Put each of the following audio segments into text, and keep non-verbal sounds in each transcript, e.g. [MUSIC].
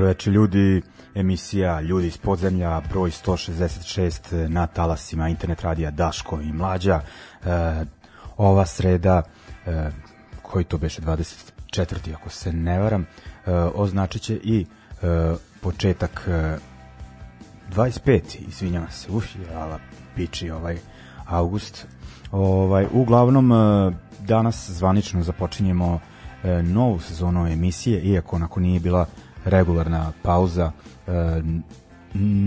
veče ljudi, emisija Ljudi iz podzemlja, broj 166 na talasima internet radija Daško i Mlađa. E, ova sreda, e, koji to beše 24. ako se ne varam, e, označit će i e, početak e, 25. izvinjam se, uf, uh, jala, piči ovaj august. Ovaj, uglavnom, e, danas zvanično započinjemo e, novu sezonu emisije, iako onako nije bila regularna pauza. E,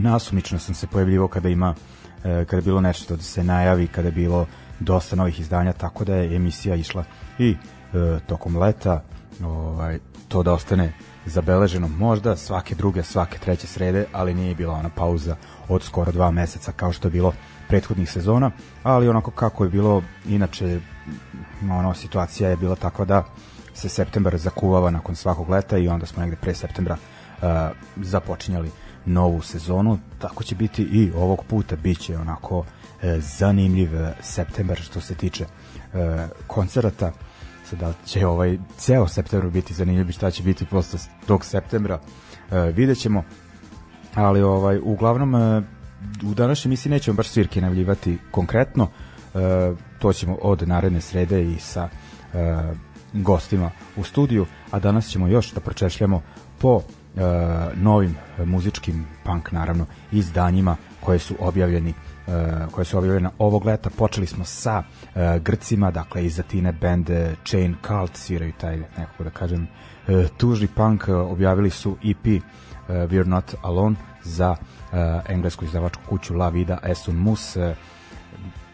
nasumično sam se pojavljivo kada ima e, kada je bilo nešto da se najavi, kada je bilo dosta novih izdanja, tako da je emisija išla i e, tokom leta ovaj, to da ostane zabeleženo možda svake druge, svake treće srede, ali nije bila ona pauza od skoro dva meseca kao što je bilo prethodnih sezona, ali onako kako je bilo inače ono, situacija je bila takva da uh, se septembar zakuvava nakon svakog leta i onda smo negde pre septembra uh, započinjali novu sezonu. Tako će biti i ovog puta, biće onako uh, zanimljiv uh, septembar što se tiče uh, koncerata. da će ovaj ceo septembar biti zanimljiv, šta će biti posle tog septembra, uh, vidjet ćemo. Ali ovaj, uglavnom, uh, u današnjoj emisiji nećemo baš svirke najavljivati konkretno, uh, to ćemo od naredne srede i sa uh, gostima u studiju, a danas ćemo još da pročešljamo po e, novim muzičkim punk naravno izdanjima koje su objavljeni e, koje su objavljena ovog leta. Počeli smo sa e, Grcima, dakle iz Atine band e, Chain Cult sviraju taj nekako da kažem e, tužni punk, objavili su EP e, e We're Not Alone za e, englesku izdavačku kuću La Vida Esun Mus. E,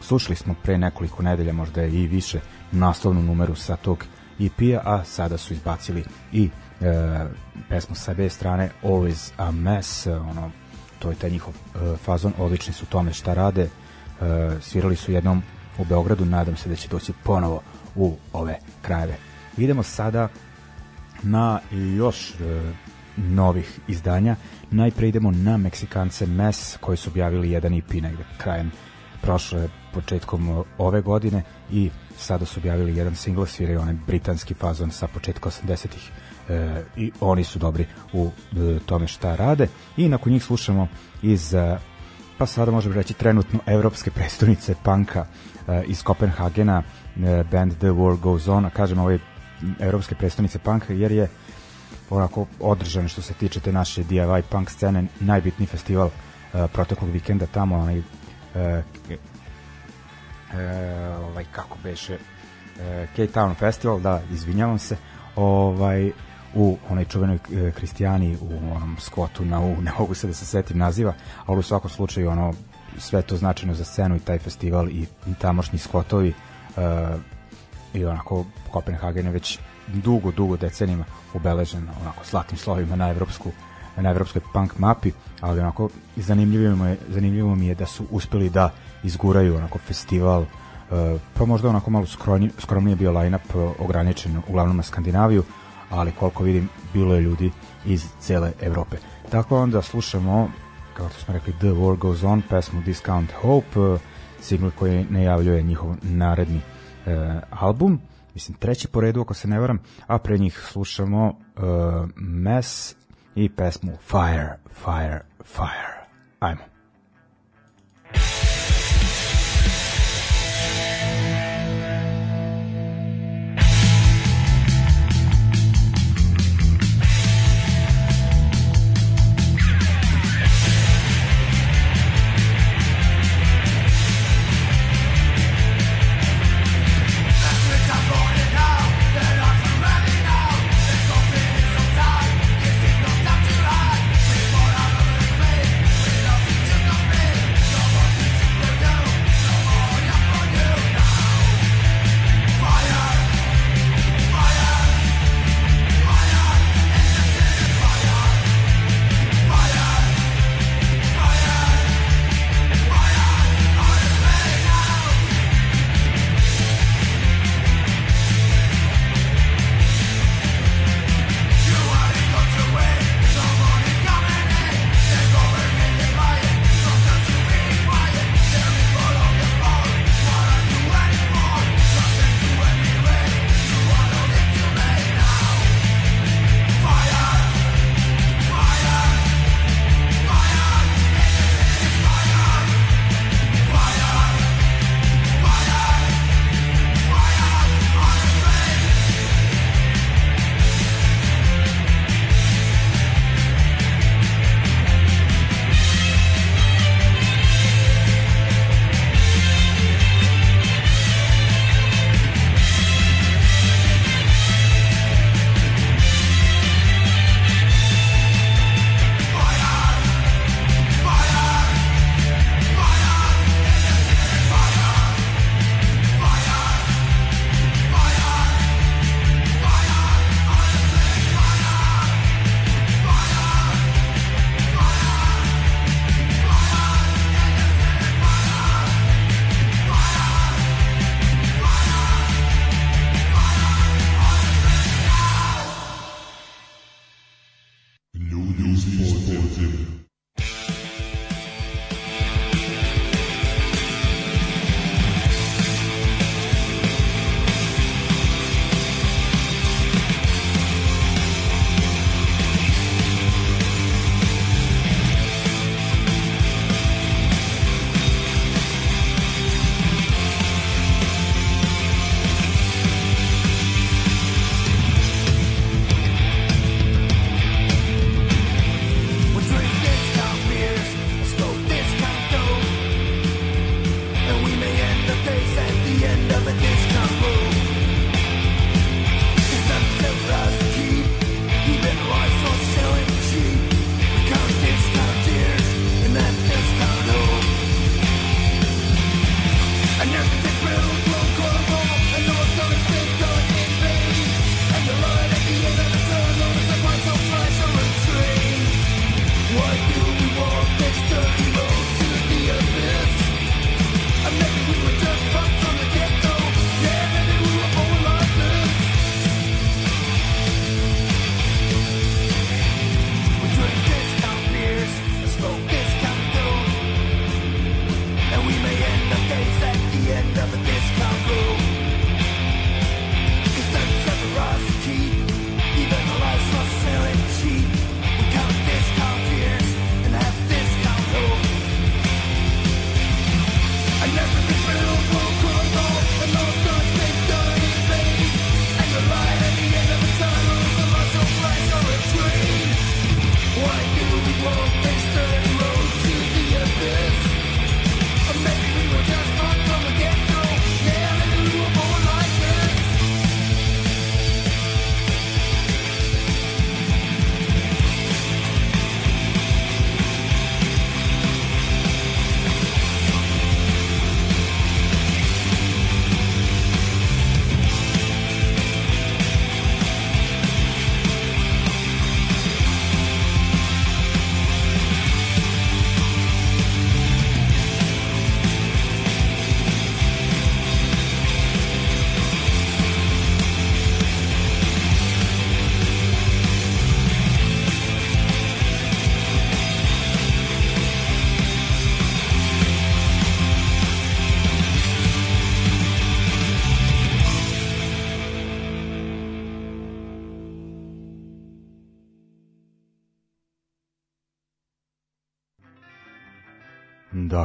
slušali smo pre nekoliko nedelja, možda i više, naslovnu numeru sa tog EP-a, a sada su izbacili i e, pesmu sa B strane Always a Mess, e, ono, to je taj njihov e, fazon, odlični su tome šta rade, e, svirali su jednom u Beogradu, nadam se da će doći ponovo u ove krajeve. Idemo sada na još e, novih izdanja. Najpre idemo na Meksikance Mess koji su objavili jedan EP negde krajem prošle početkom ove godine i sada su objavili jedan single, sviraju onaj britanski fazon sa početka 80-ih e, i oni su dobri u e, tome šta rade i nakon njih slušamo iz e, pa sada možemo reći trenutno evropske predstavnice panka e, iz Kopenhagena e, band The War Goes On a kažem ove evropske predstavnice panka jer je onako održan što se tiče te naše DIY punk scene najbitniji festival e, proteklog vikenda tamo onaj e, E, ovaj, kako beše, e, K-Town Festival, da, izvinjavam se, ovaj, u onoj čuvenoj e, Kristijani, u onom skotu na U, [LAUGHS] ne mogu se da se setim naziva, ali u svakom slučaju ono sve to značajno za scenu i taj festival i tamošnji skotovi uh, i onako Kopenhagen je već dugo, dugo decenima obeležen onako slatnim slovima na evropsku na evropskoj punk mapi, ali onako zanimljivo mi je, zanimljivo mi je da su uspeli da izguraju onako festival e, pa možda onako malo skromni, skromnije bio line-up e, ograničen uglavnom na Skandinaviju ali koliko vidim bilo je ljudi iz cele Evrope dakle onda slušamo kao što smo rekli The War Goes On pesmu Discount Hope e, singl koji najavljuje njihov naredni e, album mislim treći po redu ako se ne varam a pre njih slušamo e, Mess i pesmu Fire, Fire, Fire ajmo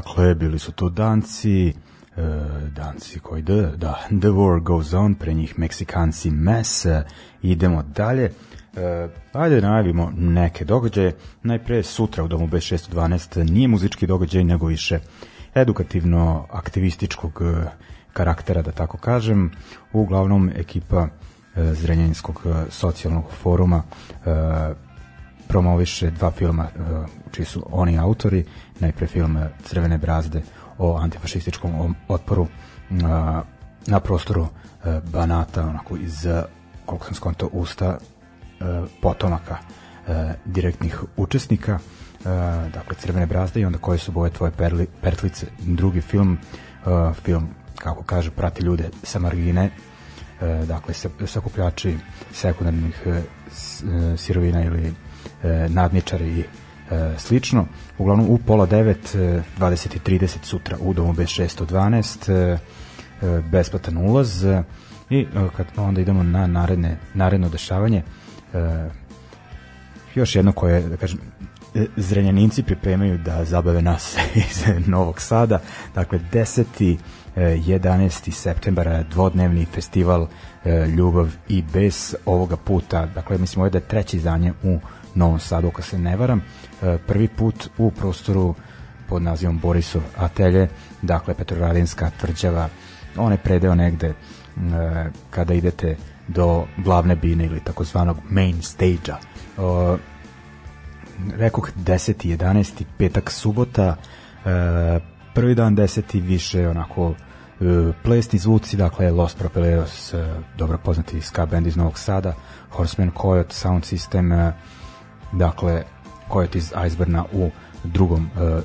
Dakle, bili su to danci, e, danci koji da, da, The War Goes On, pre njih Meksikanci Mass, e, idemo dalje. E, ajde da najavimo neke događaje. Najpre sutra u domu B612 nije muzički događaj, nego više edukativno-aktivističkog e, karaktera, da tako kažem. Uglavnom, ekipa e, Zrenjaninskog socijalnog foruma e, promoviše dva filma e, čiji su oni autori, najpre film Crvene brazde o antifašističkom otporu e, na prostoru e, Banata, onako iz, koliko sam skonto, usta potomaka direktnih učesnika, dakle Crvene brazde i onda koje su boje tvoje perli, pertlice. Drugi film, film, kako kaže, prati ljude sa margine, dakle sakupljači sekundarnih sirovina ili e, nadničare i e, slično. Uglavnom u pola 9, e, 20 i 30 sutra u domu B612, e, e, besplatan ulaz e, i e, kad onda idemo na naredne, naredno dešavanje, e, još jedno koje, da kažem, e, Zrenjaninci pripremaju da zabave nas [LAUGHS] iz Novog Sada. Dakle, 10. 11. septembra dvodnevni festival e, Ljubav i bes ovoga puta. Dakle, mislim, ovo je da je treće izdanje u Novom Sadu, ako se ne varam, e, prvi put u prostoru pod nazivom Borisov atelje, dakle Petrovaradinska tvrđava, onaj predeo negde e, kada idete do glavne bine ili takozvanog main stage-a. Rekoh 10. 11. petak subota, e, prvi dan 10. više onako plesni zvuci, dakle Los Propeleos, dobro poznati ska band iz Novog Sada, Horseman Coyote, Sound System, dakle iz Iceburna u drugom e,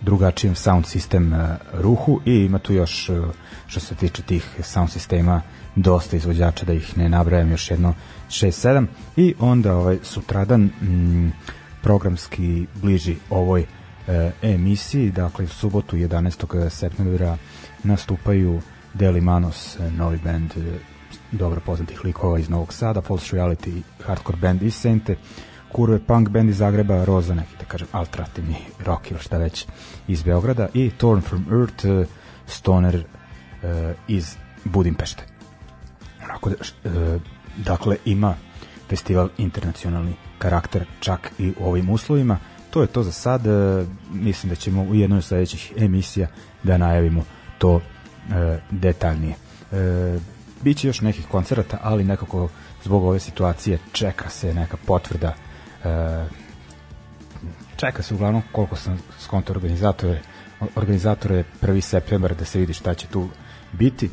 drugačijem sound sistem e, ruhu i ima tu još e, što se tiče tih sound sistema dosta izvođača da ih ne nabrajam još jedno 6 7 i onda ovaj sutradan m, mm, programski bliži ovoj e, emisiji dakle u subotu 11. septembra nastupaju Deli Manos e, novi bend e, dobro poznatih likova iz Novog Sada, False Reality, Hardcore Band iz Sente, kurve punk band iz Zagreba Roza neki da kažem alternativni rock ili šta već iz Beograda i Torn from Earth eh, Stoner uh, iz Budimpešte onako da, uh, dakle ima festival internacionalni karakter čak i u ovim uslovima to je to za sad uh, mislim da ćemo u jednoj od sledećih emisija da najavimo to uh, detaljnije uh, Biće još nekih koncerata, ali nekako zbog ove situacije čeka se neka potvrda uh, E, čeka se uglavnom koliko sam skonto organizatore organizatore 1. septembar da se vidi šta će tu biti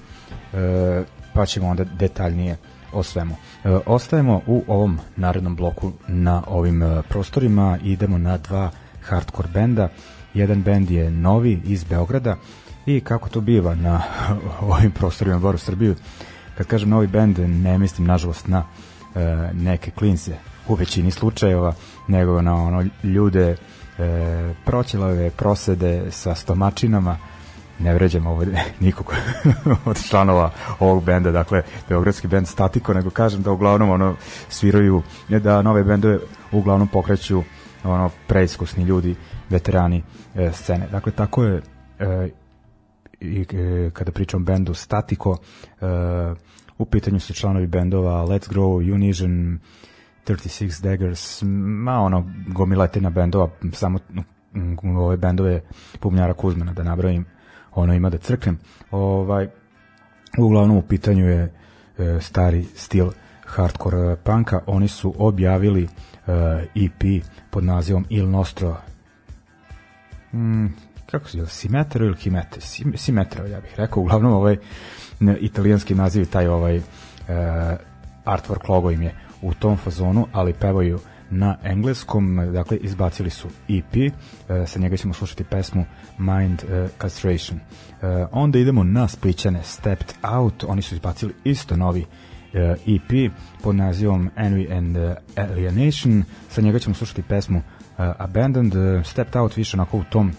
e, pa ćemo onda detaljnije o svemu. E, ostajemo u ovom narednom bloku na ovim e, prostorima, idemo na dva hardcore benda, jedan bend je novi iz Beograda i kako to biva na [LAUGHS] ovim prostorima Boru Srbiju, kad kažem novi bend ne mislim nažalost na e, neke klince u većini slučajeva, nego na ono ljude e, proćelave, prosede sa stomačinama, ne vređam ovo [LAUGHS] nikog [LAUGHS] od članova ovog benda, dakle, beogradski bend Statiko, nego kažem da uglavnom ono sviraju, e, da nove bendove uglavnom pokreću ono preiskusni ljudi, veterani e, scene. Dakle, tako je e, i e, kada pričam bendu Statiko, e, u pitanju su članovi bendova Let's Grow, Unision, e, 36 Daggers, ma ono, gomiletina bendova, samo mm, ove bendove Pumnjara Kuzmana, da nabravim, ono ima da crknem. Ovaj, uglavnom u pitanju je e, stari stil hardcore panka, oni su objavili e, EP pod nazivom Il Nostro mm, kako se zove, Simetro ili Himete, Sim, Simetro ja bih rekao, uglavnom ovaj italijanski naziv taj ovaj e, artwork logo im je u tom fazonu, ali pevaju na engleskom, dakle izbacili su EP, e, sa njega ćemo slušati pesmu Mind e, Castration. E, onda idemo na Splićane Stepped Out, oni su izbacili isto novi e, EP pod nazivom Envy and Alienation, sa njega ćemo slušati pesmu e, Abandoned, e, Stepped Out više onako u tom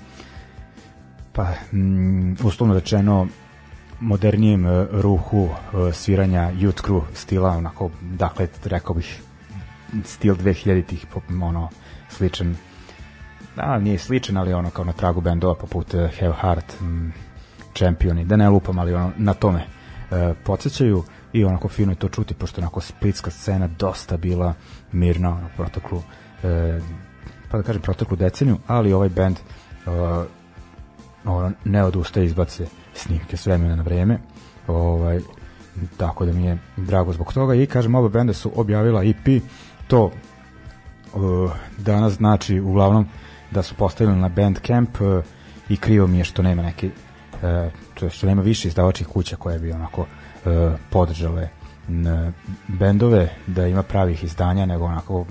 pa mm, uslovno rečeno modernijem e, ruhu e, sviranja youth crew stila, onako, dakle, rekao bih, stil 2000-ih, ono, sličan, da, nije sličan, ali ono, kao na tragu bendova poput e, Have Heart, mm, Championi, da ne lupam, ali ono, na tome e, podsjećaju i onako fino je to čuti, pošto onako splitska scena dosta bila mirna ono, protoklu, e, pa da kažem protoklu deceniju, ali ovaj bend e, ono, ne odustaje izbace snimke s vremena na vreme. Ovaj, tako da mi je drago zbog toga i kažem oba benda su objavila EP to uh, danas znači uglavnom da su postavili na Bandcamp uh, i krivo mi je što nema neki uh, eh, to što nema više izdavačih kuća koje bi onako uh, podržale n, bendove da ima pravih izdanja nego onako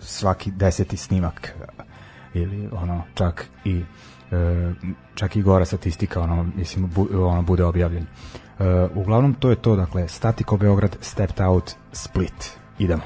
svaki deseti snimak ili ono čak i E, čak i gora statistika ono mislim bu, ono bude objavljen. E, uglavnom to je to dakle Statiko Beograd, Stepped Out, Split. Idemo.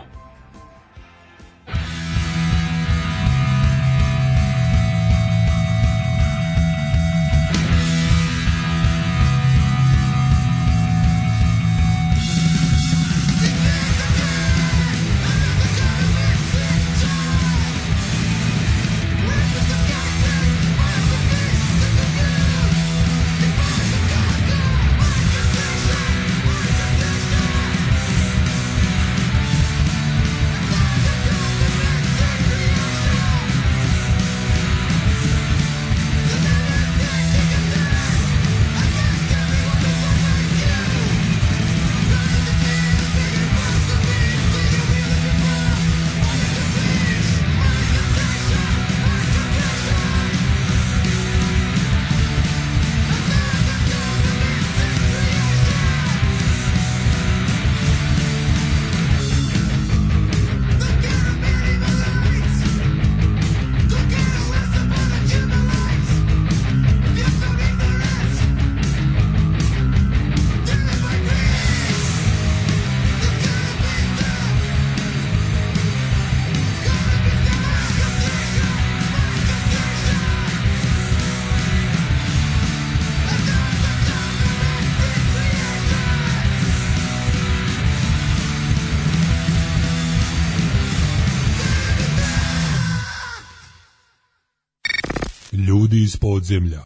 земля.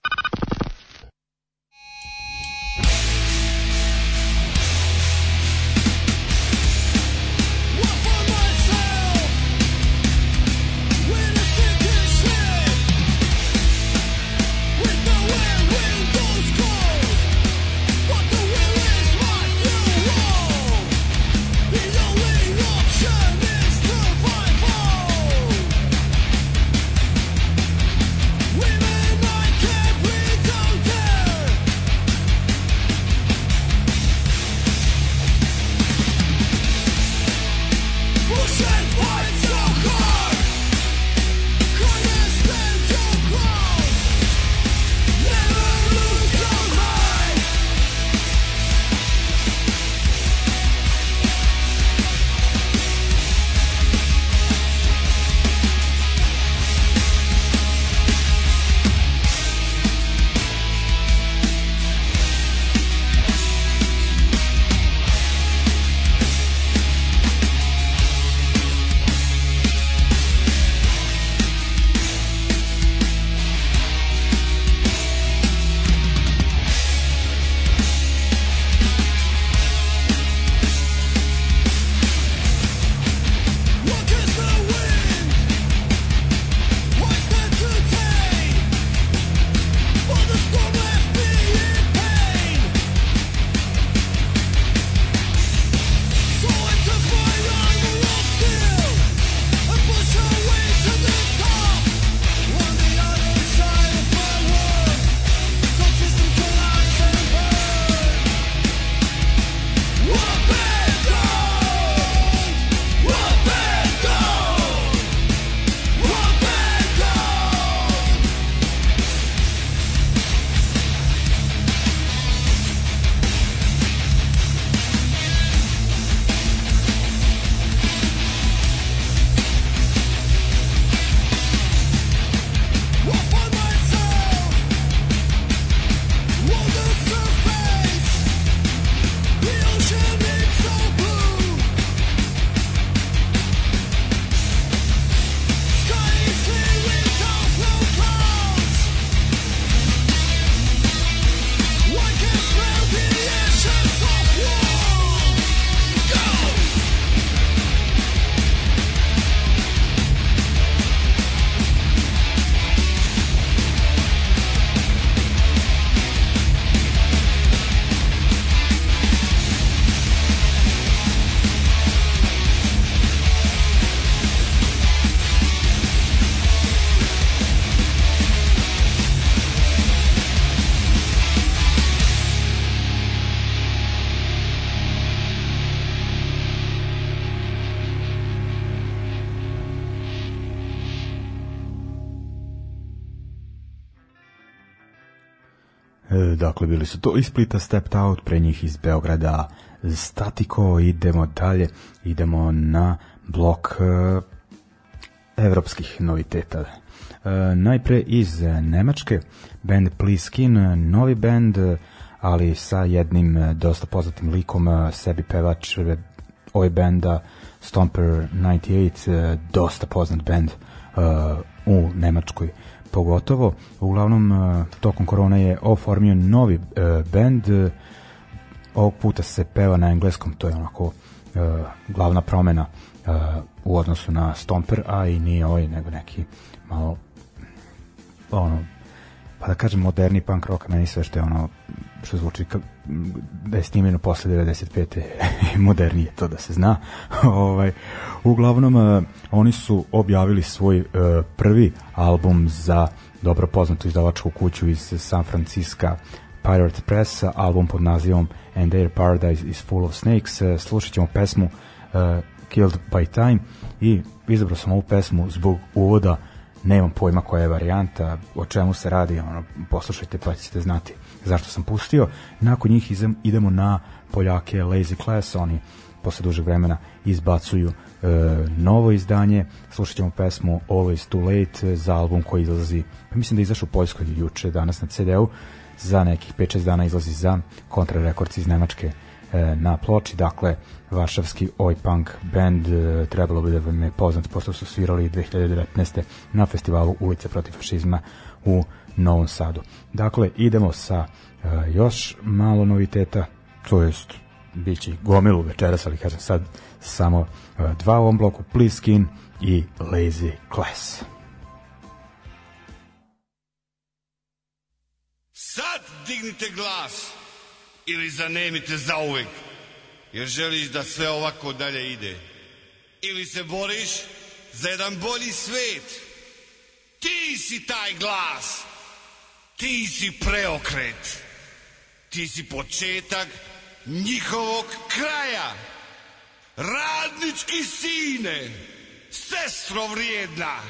bili su to iz Splita Stepped Out, pre njih iz Beograda Statiko, idemo dalje, idemo na blok uh, evropskih noviteta. Uh, najpre iz eh, Nemačke, band Skin, novi band, ali sa jednim dosta poznatim likom, sebi pevač ovaj benda Stomper 98, dosta poznat band uh, u Nemačkoj pogotovo. Uglavnom, e, tokom korona je oformio novi e, bend, e, ovog puta se peva na engleskom, to je onako glavna promena u odnosu na Stomper, a i nije ovaj, nego neki malo ono, pa da kažem moderni punk rock, meni sve što je ono, što zvuči kao da je snimljeno posle 95. [LAUGHS] modernije to da se zna. [LAUGHS] ovaj uglavnom eh, oni su objavili svoj eh, prvi album za dobro poznatu izdavačku kuću iz San Francisca Pirate Press, album pod nazivom And Their Paradise is Full of Snakes. Eh, slušat ćemo pesmu Killed by Time i izabrao sam ovu pesmu zbog uvoda, nemam pojma koja je varijanta, o čemu se radi, ono, poslušajte pa ćete znati zašto sam pustio. Nakon njih idemo na Poljake Lazy Class, oni posle dužeg vremena izbacuju e, novo izdanje. Slušat ćemo pesmu Always Too Late za album koji izlazi, pa mislim da izašao u Poljskoj juče, danas na CD-u, za nekih 5-6 dana izlazi za kontra Records iz Nemačke e, na ploči, dakle varšavski oi punk band e, trebalo bi da vam je poznat, pošto su svirali 2019. na festivalu Ulice protiv fašizma u Novom Sadu. Dakle, idemo sa uh, još malo noviteta, to jest bit će gomilu večeras, ali kažem sad samo uh, dva u ovom bloku, Please Skin i Lazy Class. Sad dignite glas ili zanemite uvek, jer želiš da sve ovako dalje ide. Ili se boriš za jedan bolji svet. Ti si taj glas! Ti si preokret. Ti si početak njihovog kraja. Radnički sine, sestro vrijedna,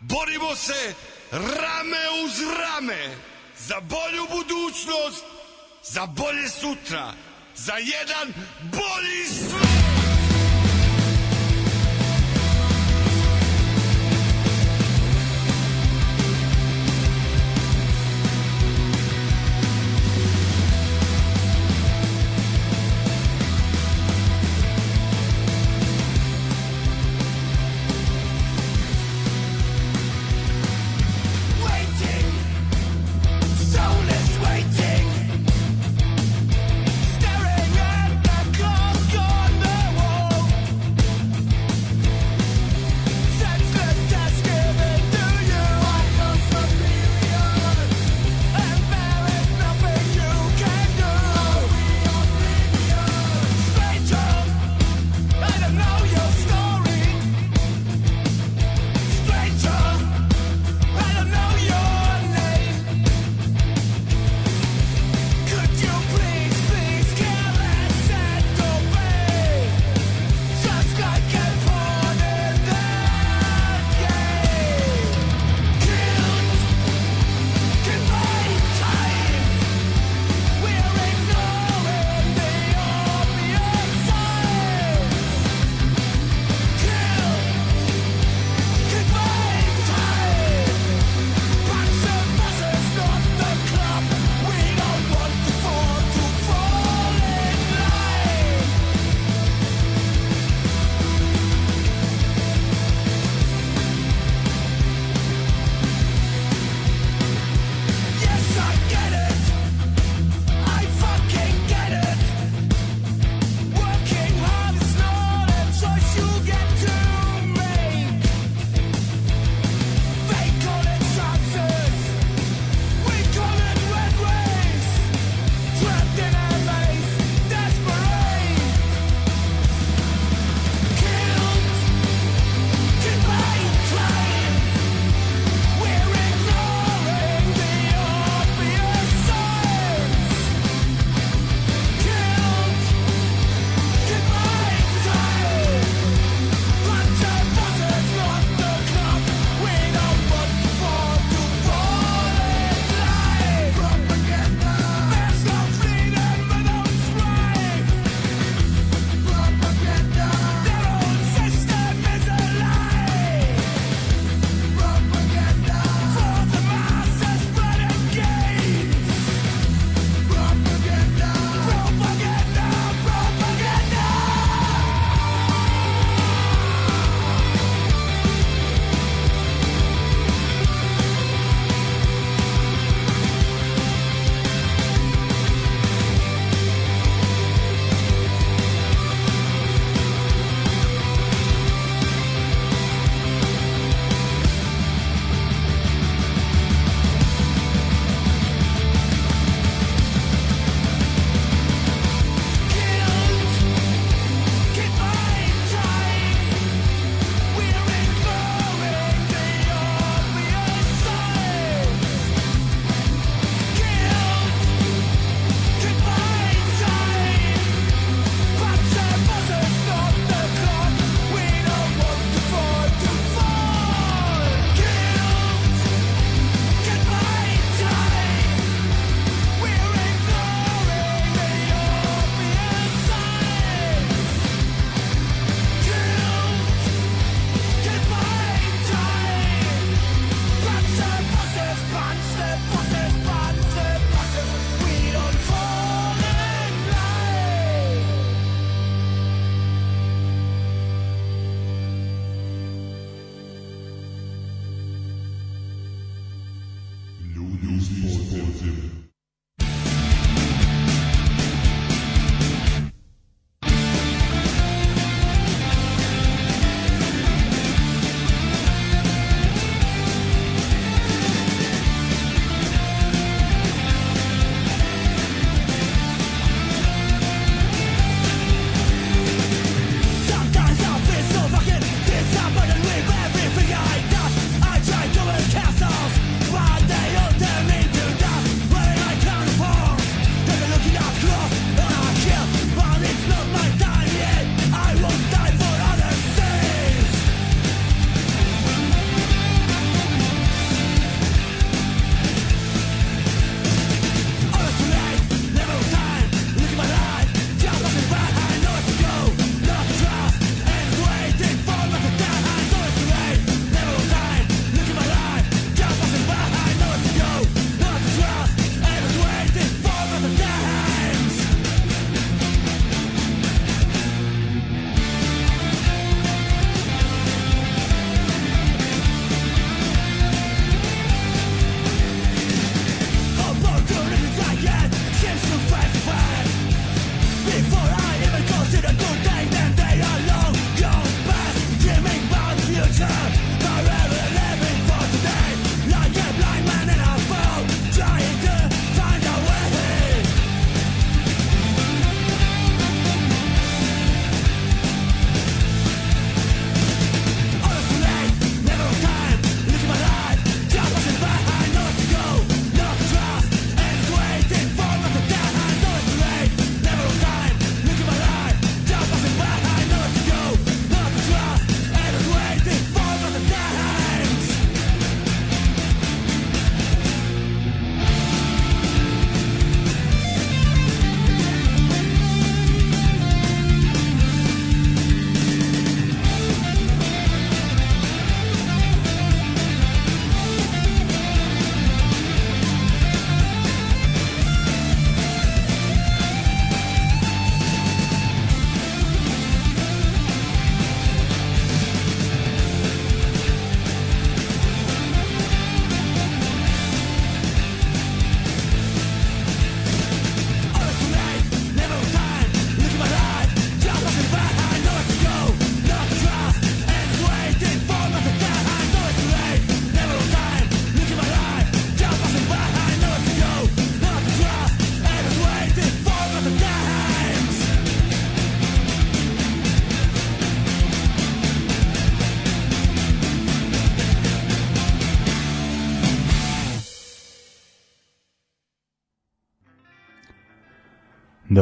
borimo se rame uz rame za bolju budućnost, za bolje sutra, za jedan bolji svet.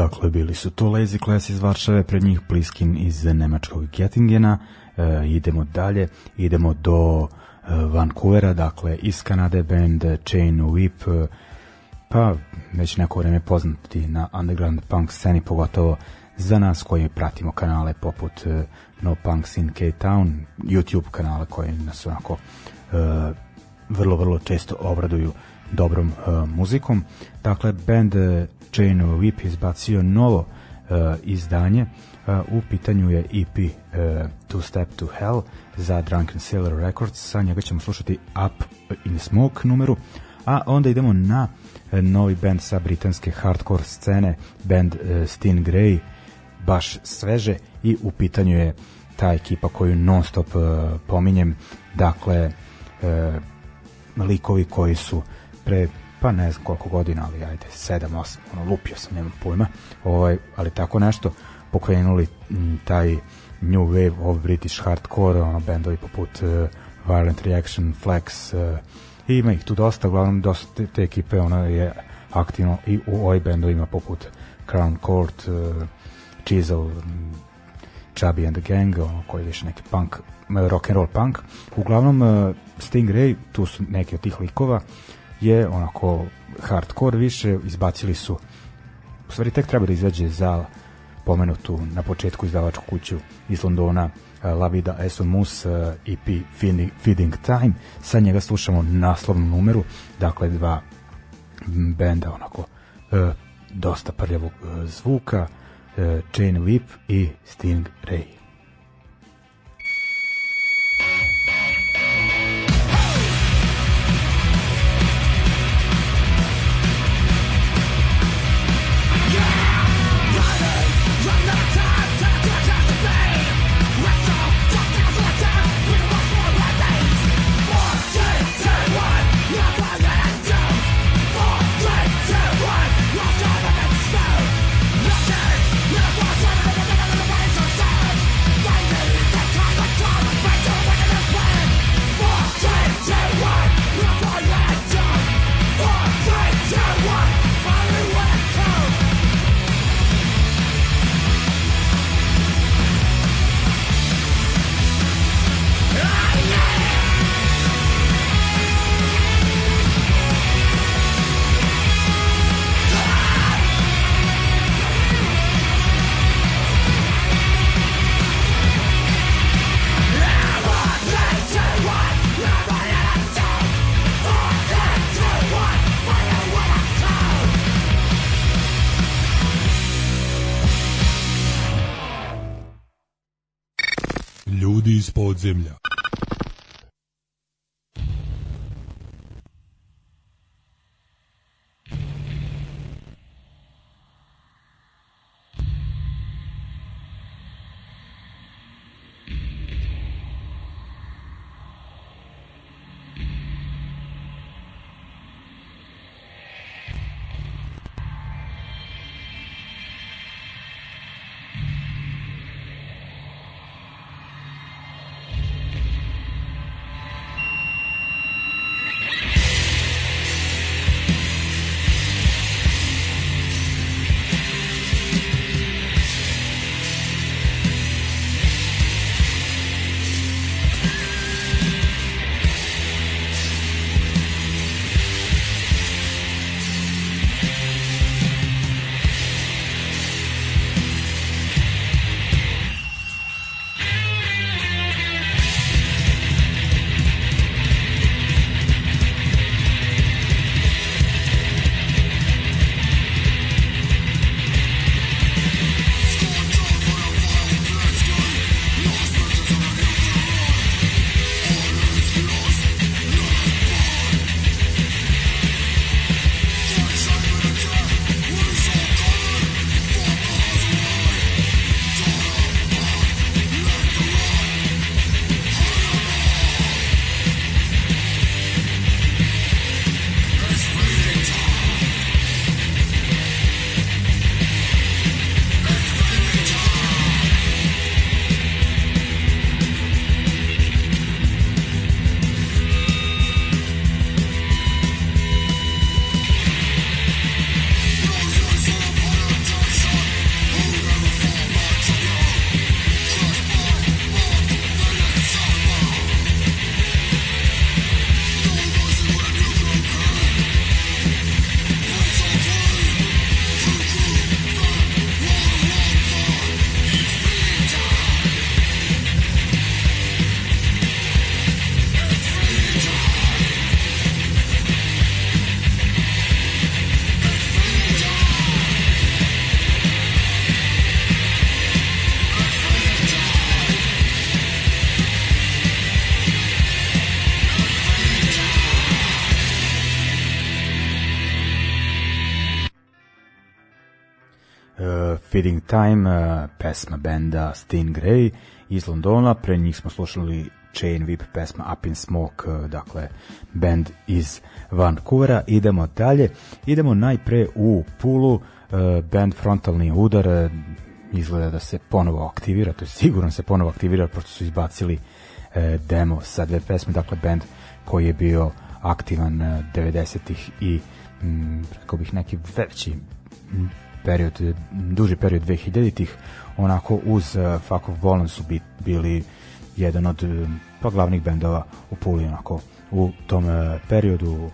Dakle, bili su to Lazy Class iz Varšave, pred njih Pliskin iz nemačkog Gettingena. E, idemo dalje, idemo do e, Vancouvera, dakle iz Kanade band Chain Whip, e, pa već neko vreme poznati na underground punk sceni, pogotovo za nas koji pratimo kanale poput e, No Punks in K-Town, YouTube kanala koji nas onako e, vrlo, vrlo često obraduju dobrom e, muzikom. Dakle, band Chain Whip izbacio novo e, izdanje e, u pitanju je EP e, Two Step to Hell za Drunken Sailor Records sa njega ćemo slušati Up in Smoke numeru a onda idemo na novi band sa britanske hardcore scene band Steen Grey baš sveže i u pitanju je ta ekipa koju non stop pominjem dakle likovi koji su pre pa ne znam koliko godina, ali ajde, 7, 8, ono, lupio sam, nemam pojma, ovaj, ali tako nešto, pokrenuli m, taj New Wave of British Hardcore, ono, bendovi poput uh, Violent Reaction, Flex, uh, ima ih tu dosta, uglavnom dosta te, te ekipe, ona je aktivno i u ovoj bendovima poput Crown Court, uh, Chisel, Chubby and the Gang, ono koji je više neki punk, rock and roll punk. Uglavnom Stingray, tu su neki od tih likova je onako hardcore više, izbacili su u stvari tek treba da izađe za pomenutu na početku izdavačku kuću iz Londona eh, La Vida es un mus EP eh, Feeding Time sa njega slušamo naslovnu numeru dakle dva benda onako eh, dosta prljavog zvuka Chain Whip i Sting Ray Feeding Time, eh, pesma benda Stingray iz Londona. Pre njih smo slušali Chain Whip pesma Up in Smoke, eh, dakle band iz Vancouvera. Idemo dalje. Idemo najpre u Pulu, eh, band Frontalni udar, izgleda da se ponovo aktivira, to je sigurno da se ponovo aktivira, pošto su izbacili demo sa dve pesme, dakle band koji je bio aktivan 90-ih i mm, rekao bih neki veći mm, period, duži period 2000-ih, onako uz uh, Fuck of Bolon su bit, bili jedan od eh, pa glavnih bendova u Puli onako u tom uh, periodu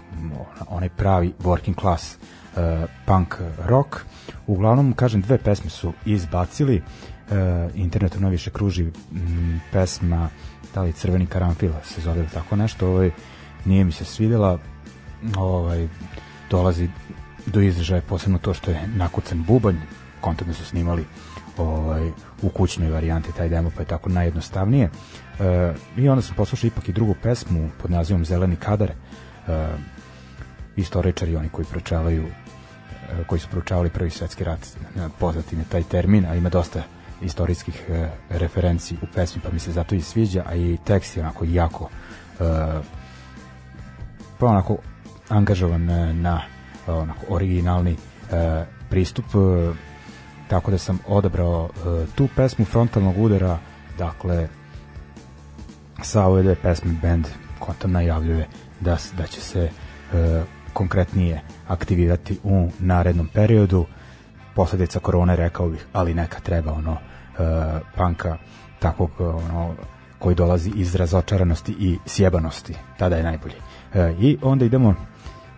onaj pravi working class uh, punk rock uglavnom kažem dve pesme su izbacili uh, internetom najviše kruži mm, pesma da li crveni karanfil se zove tako nešto ovaj nije mi se svidela ovaj dolazi do izražaja posebno to što je nakucan bubanj, kontakno su snimali ovaj, u kućnoj varijanti taj demo, pa je tako najjednostavnije. E, I onda sam poslušao ipak i drugu pesmu pod nazivom Zeleni kadar. E, istoričari, oni koji pročavaju e, koji su proučavali prvi svetski rat e, poznati na taj termin, a ima dosta istorijskih e, referenci u pesmi, pa mi se zato i sviđa, a i tekst je onako jako e, pa onako angažovan e, na E, onako originalni e, pristup e, tako da sam odabrao tu pesmu frontalnog udara dakle sa ove dve pesme band kontam najavljuje da, da će se e, konkretnije aktivirati u narednom periodu posledica korone rekao bih ali neka treba ono e, panka takvog ono koji dolazi iz razočaranosti i sjebanosti tada je najbolji e, i onda idemo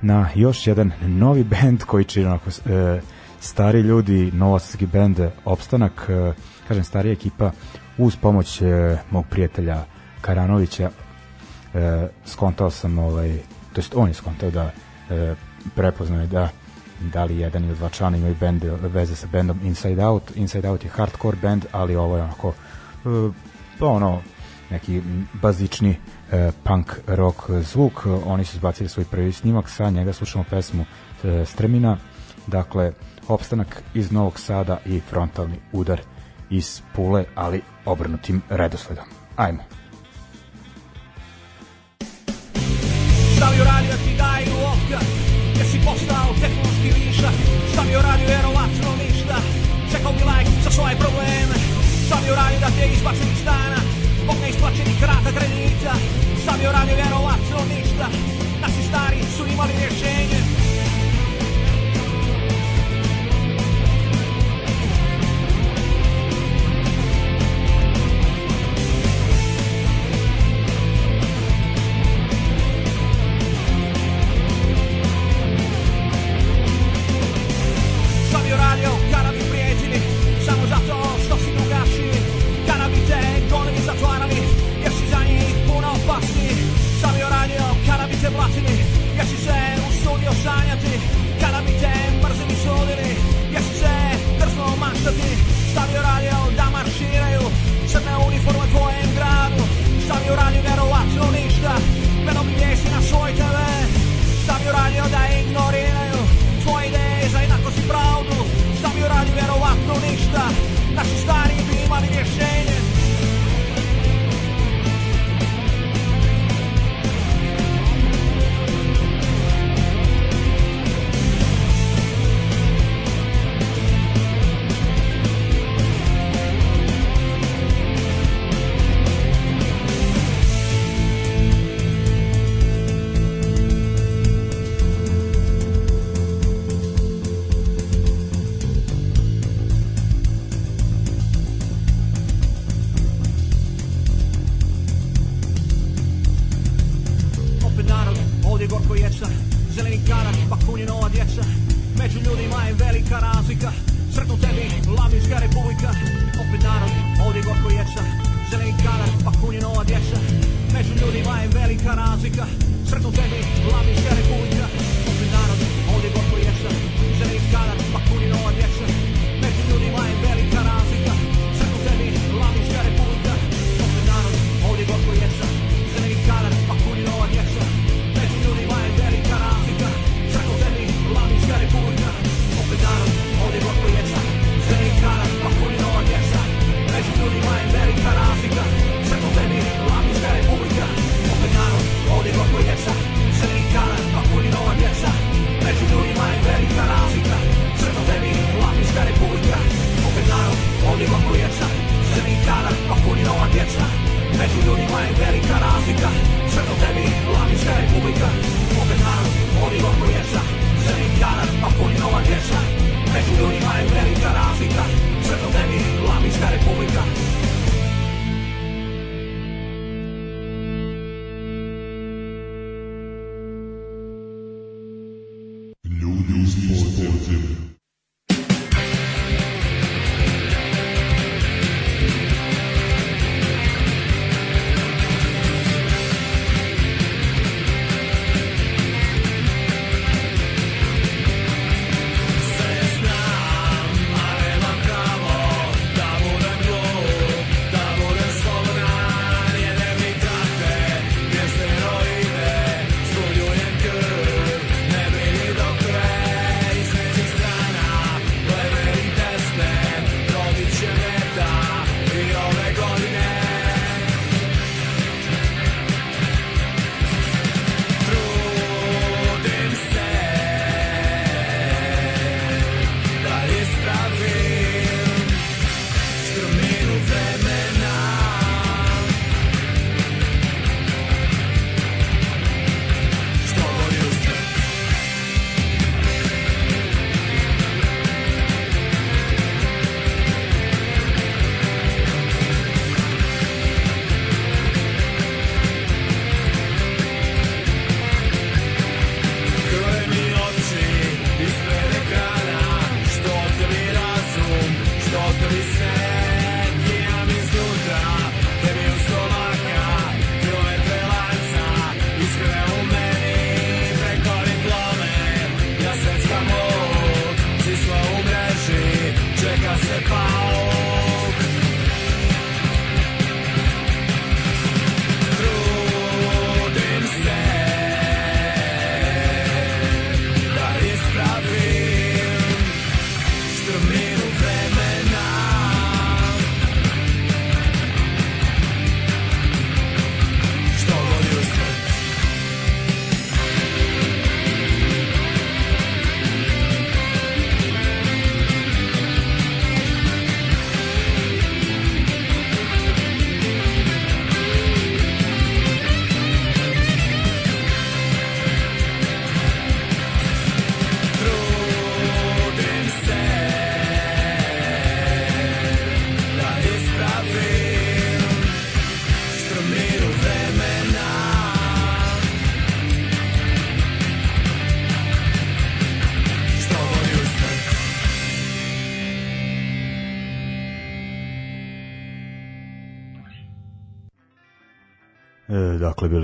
na još jedan novi bend koji čini onako e, stari ljudi, novosadski bend e, Opstanak, e, kažem starija ekipa uz pomoć e, mog prijatelja Karanovića e, skontao sam ovaj, to jest on je skontao da e, prepoznao da da li jedan ili dva člana imaju bende, veze sa bendom Inside Out. Inside Out je hardcore band, ali ovo je onako e, pa ono neki bazični E, punk rock zvuk. Oni su zbacili svoj prvi snimak, sa njega slušamo pesmu e, Stremina, dakle opstanak iz Novog Sada i frontalni udar iz Pule, ali obrnutim redosledom. Ajmo. Šta mi uradio ti daj u otkaz, jer si postao tehnološki višak, šta mi uradio verovatno ništa, čekao mi lajk za svoje probleme, šta mi da te izbacim iz stana, Potrei sfacci grata granita Savio Radio Vero azionista Da si stari su rimane nel sceglie watching it.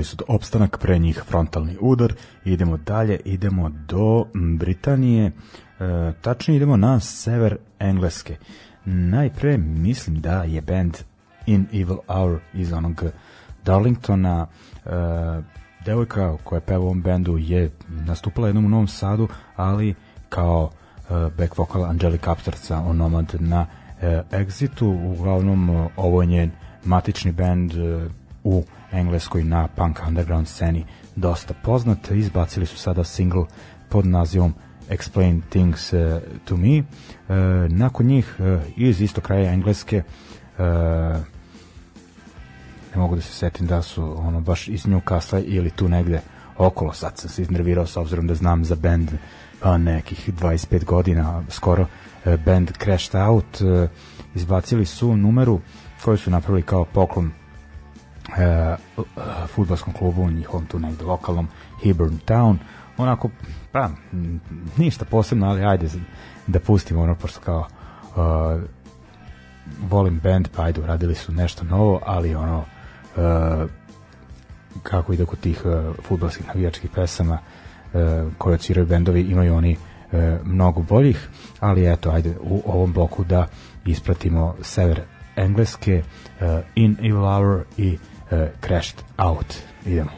su opstanak pre njih frontalni udar. Idemo dalje, idemo do Britanije, e, tačnije idemo na sever Engleske. Najpre mislim da je band In Evil Hour iz onog Darlingtona, e, devojka koja peva u ovom bendu je nastupala jednom u Novom Sadu, ali kao e, back vocal Angelica Aptarca u Nomad na e, Exitu, uglavnom e, ovo je njen matični bend e, u engleskoj na punk underground sceni dosta poznat. Izbacili su sada single pod nazivom Explain Things eh, to Me. Eh, nakon njih eh, iz isto kraja engleske ne mogu da se setim da su ono baš iz Newcastle ili tu negde okolo. Sad sam se iznervirao s obzirom da znam za band pa nekih 25 godina skoro band Crashed Out izbacili su numeru koju su napravili kao poklon uh, e, e, futbalskom klubu u njihovom tu negde lokalnom Hebron Town onako pa ništa posebno ali ajde da pustimo ono pošto kao uh, volim band pa ajde radili su nešto novo ali ono uh, kako ide kod tih uh, futbalskih navijačkih pesama uh, koje ciraju bendovi imaju oni mnogo boljih ali eto ajde u ovom bloku da ispratimo sever Engleske uh, In Evil Hour i E, crashed Out. Idemo.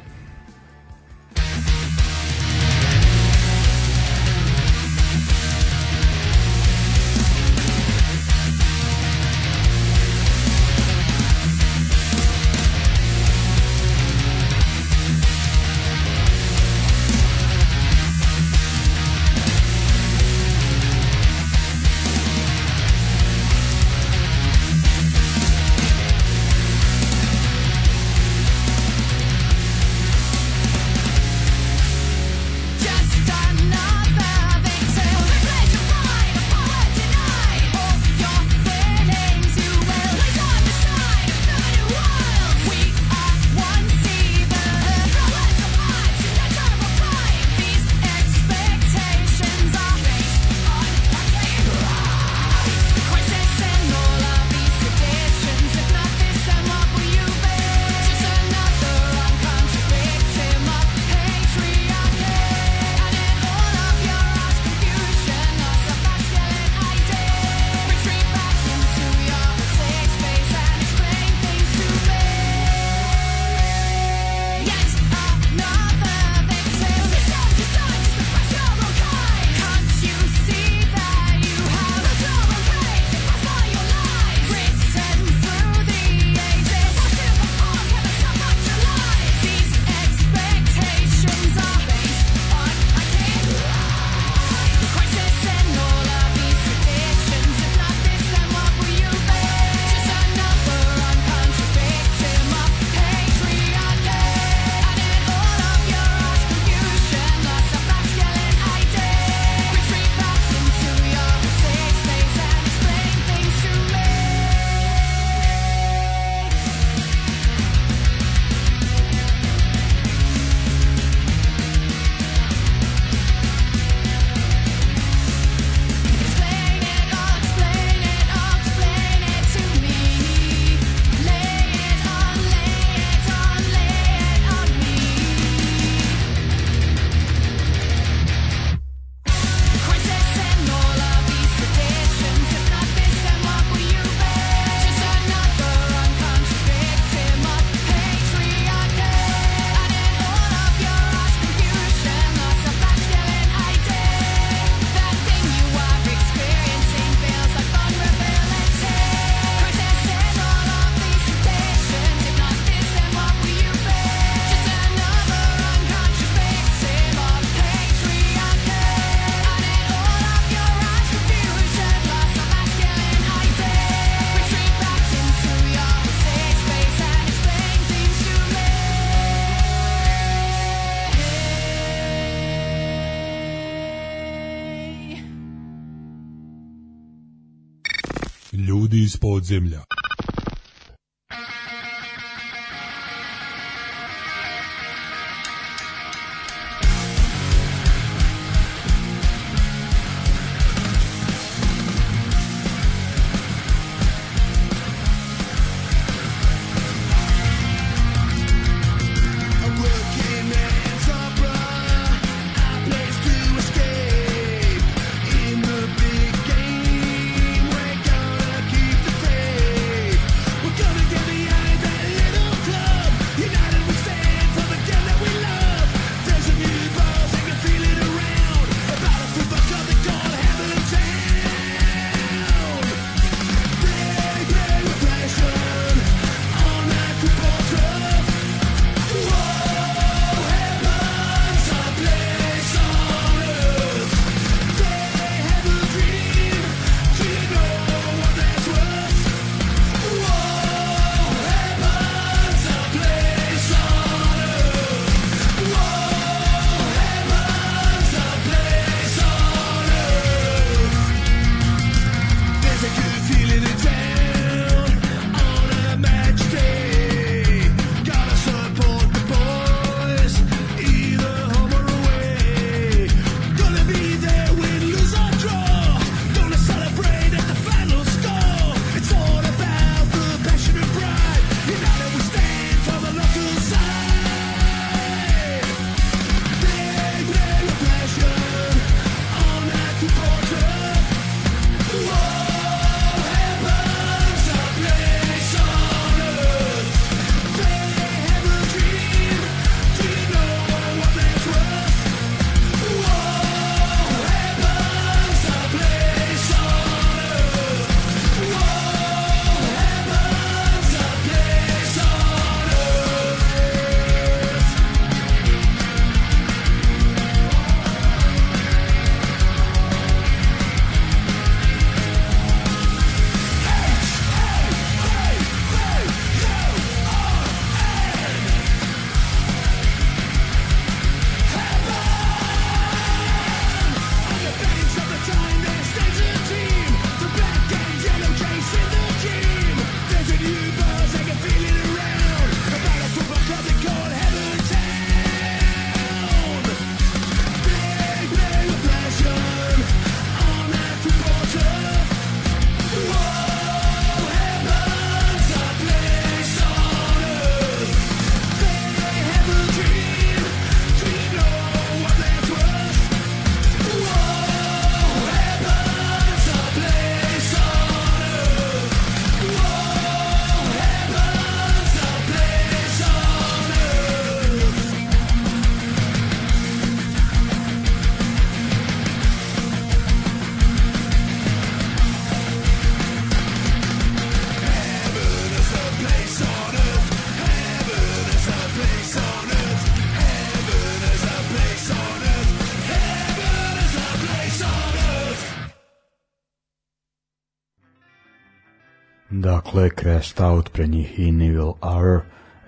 Crashed Out, pre njih i Evil Hour,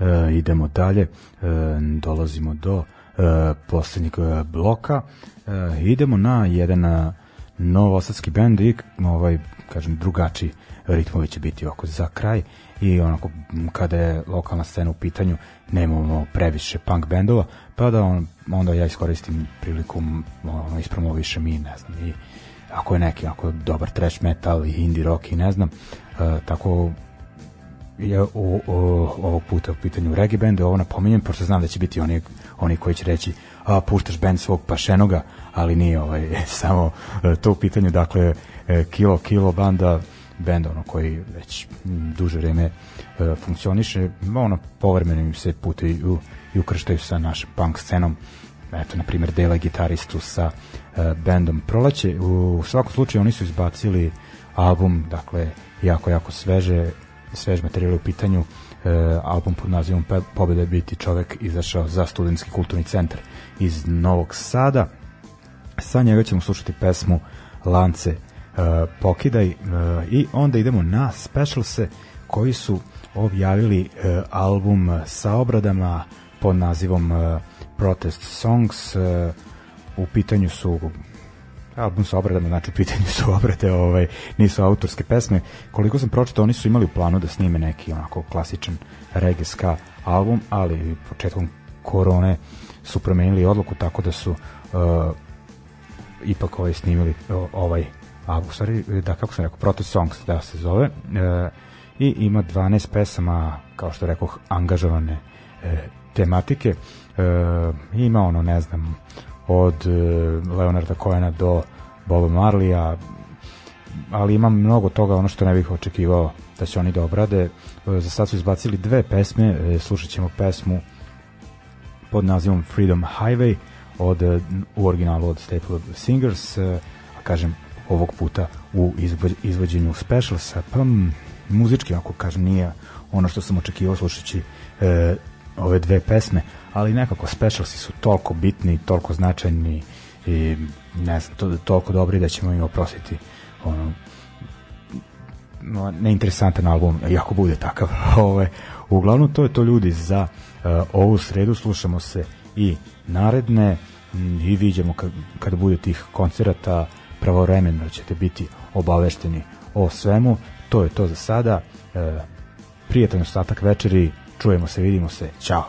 e, idemo dalje, e, dolazimo do e, poslednjeg e, bloka, e, idemo na jedan a, e, novosadski band i ovaj, kažem, drugačiji ritmovi će biti oko za kraj i onako kada je lokalna scena u pitanju nemamo previše punk bendova pa da on, onda ja iskoristim prilikom ono, ispromovišem i ne znam i ako je neki ako je dobar trash metal i indie rock i ne znam e, tako je o, o, ovog puta u pitanju reggae benda, ovo napominjem, pošto znam da će biti oni, oni koji će reći a, puštaš bend svog pašenoga, ali nije ovaj, [LAUGHS] samo e, to u pitanju, dakle, e, Kilo Kilo banda, bend ono koji već duže vreme e, funkcioniše, ono povremeno im se pute i, i ukrštaju sa našom punk scenom eto na primjer dela gitaristu sa e, bendom Proleće u svakom slučaju oni su izbacili album dakle jako jako sveže svež materijal u pitanju, e, album pod nazivom Pobjeda biti čovek izašao za studentski kulturni centar iz Novog Sada. Sa njega ćemo slušati pesmu Lance e, Pokidaj e, i onda idemo na specialse koji su objavili e, album sa obradama pod nazivom e, Protest Songs. E, u pitanju su album sa obradama, znači u pitanju su obrade, ovaj, nisu autorske pesme. Koliko sam pročitao, oni su imali u planu da snime neki onako klasičan reggae ska album, ali početkom korone su promenili odluku tako da su uh, ipak ovaj snimili uh, ovaj album, sorry, da kako sam rekao, Proto Songs da se zove uh, i ima 12 pesama kao što rekoh, angažovane uh, tematike uh, ima ono, ne znam od e, Leonarda Cohena do Boba Marlija, ali ima mnogo toga, ono što ne bih očekivao da će oni da obrade. E, za sad su izbacili dve pesme, e, slušat ćemo pesmu pod nazivom Freedom Highway od, u originalu od Staple Singers, a kažem ovog puta u izvođenju specialsa, pa muzički ako kažem nije ono što sam očekivao slušajući ove dve pesme, ali nekako specialsi su toliko bitni, toliko značajni i ne znam, to, toliko dobri da ćemo im oprostiti ono, no, neinteresantan album, jako bude takav. [LAUGHS] Ove, uglavnom to je to ljudi za uh, ovu sredu, slušamo se i naredne mm, i vidimo kad, kad bude tih koncerata pravovremeno ćete biti obavešteni o svemu. To je to za sada. E, eh, prijetan ostatak večeri Čujemo se, vidimo se. Ćao.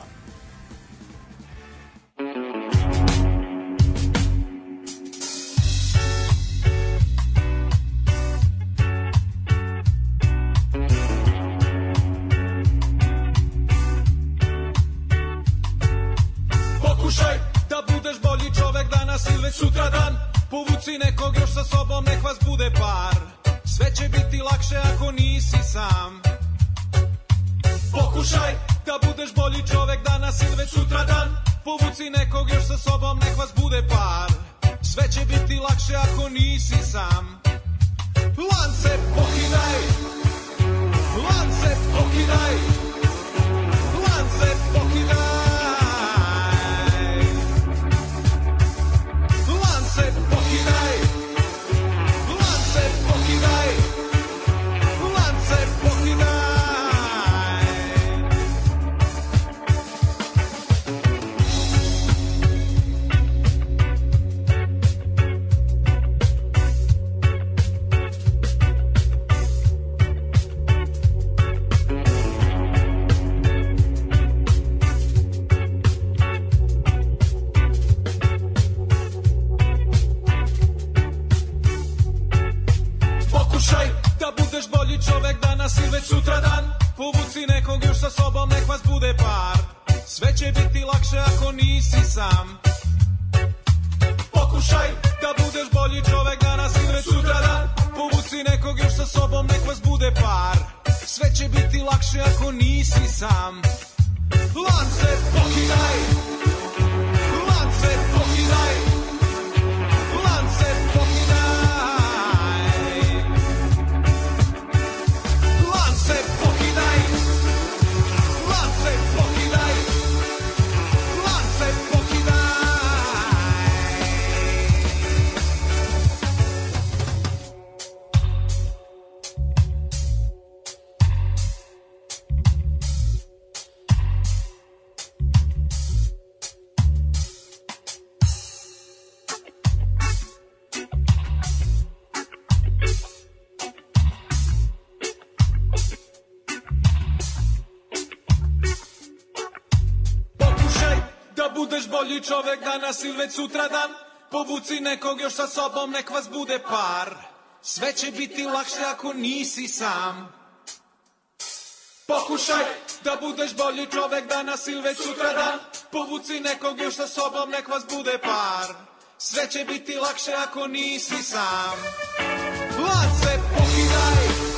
Pokušaj da budeš bolji čovek danas ili sutra dan Povuci nekog još sa sobom, nek bude par Sve će biti lakše ako nisi sam Pokušaj da budeš bolji čovek danas ili već sutra dan Povuci nekog još sa sobom, nek vas bude par Sve će biti lakše ako nisi sam Lance pokidaj Lance pokidaj Lance pokidaj čovek danas ili već sutradan Povuci nekog još sa sobom, nek vas bude par Sve će biti lakše ako nisi sam Pokušaj da budeš bolji čovek danas ili već sutradan Povuci nekog još sa sobom, nek vas bude par Sve će biti lakše ako nisi sam Vlad se pokidaj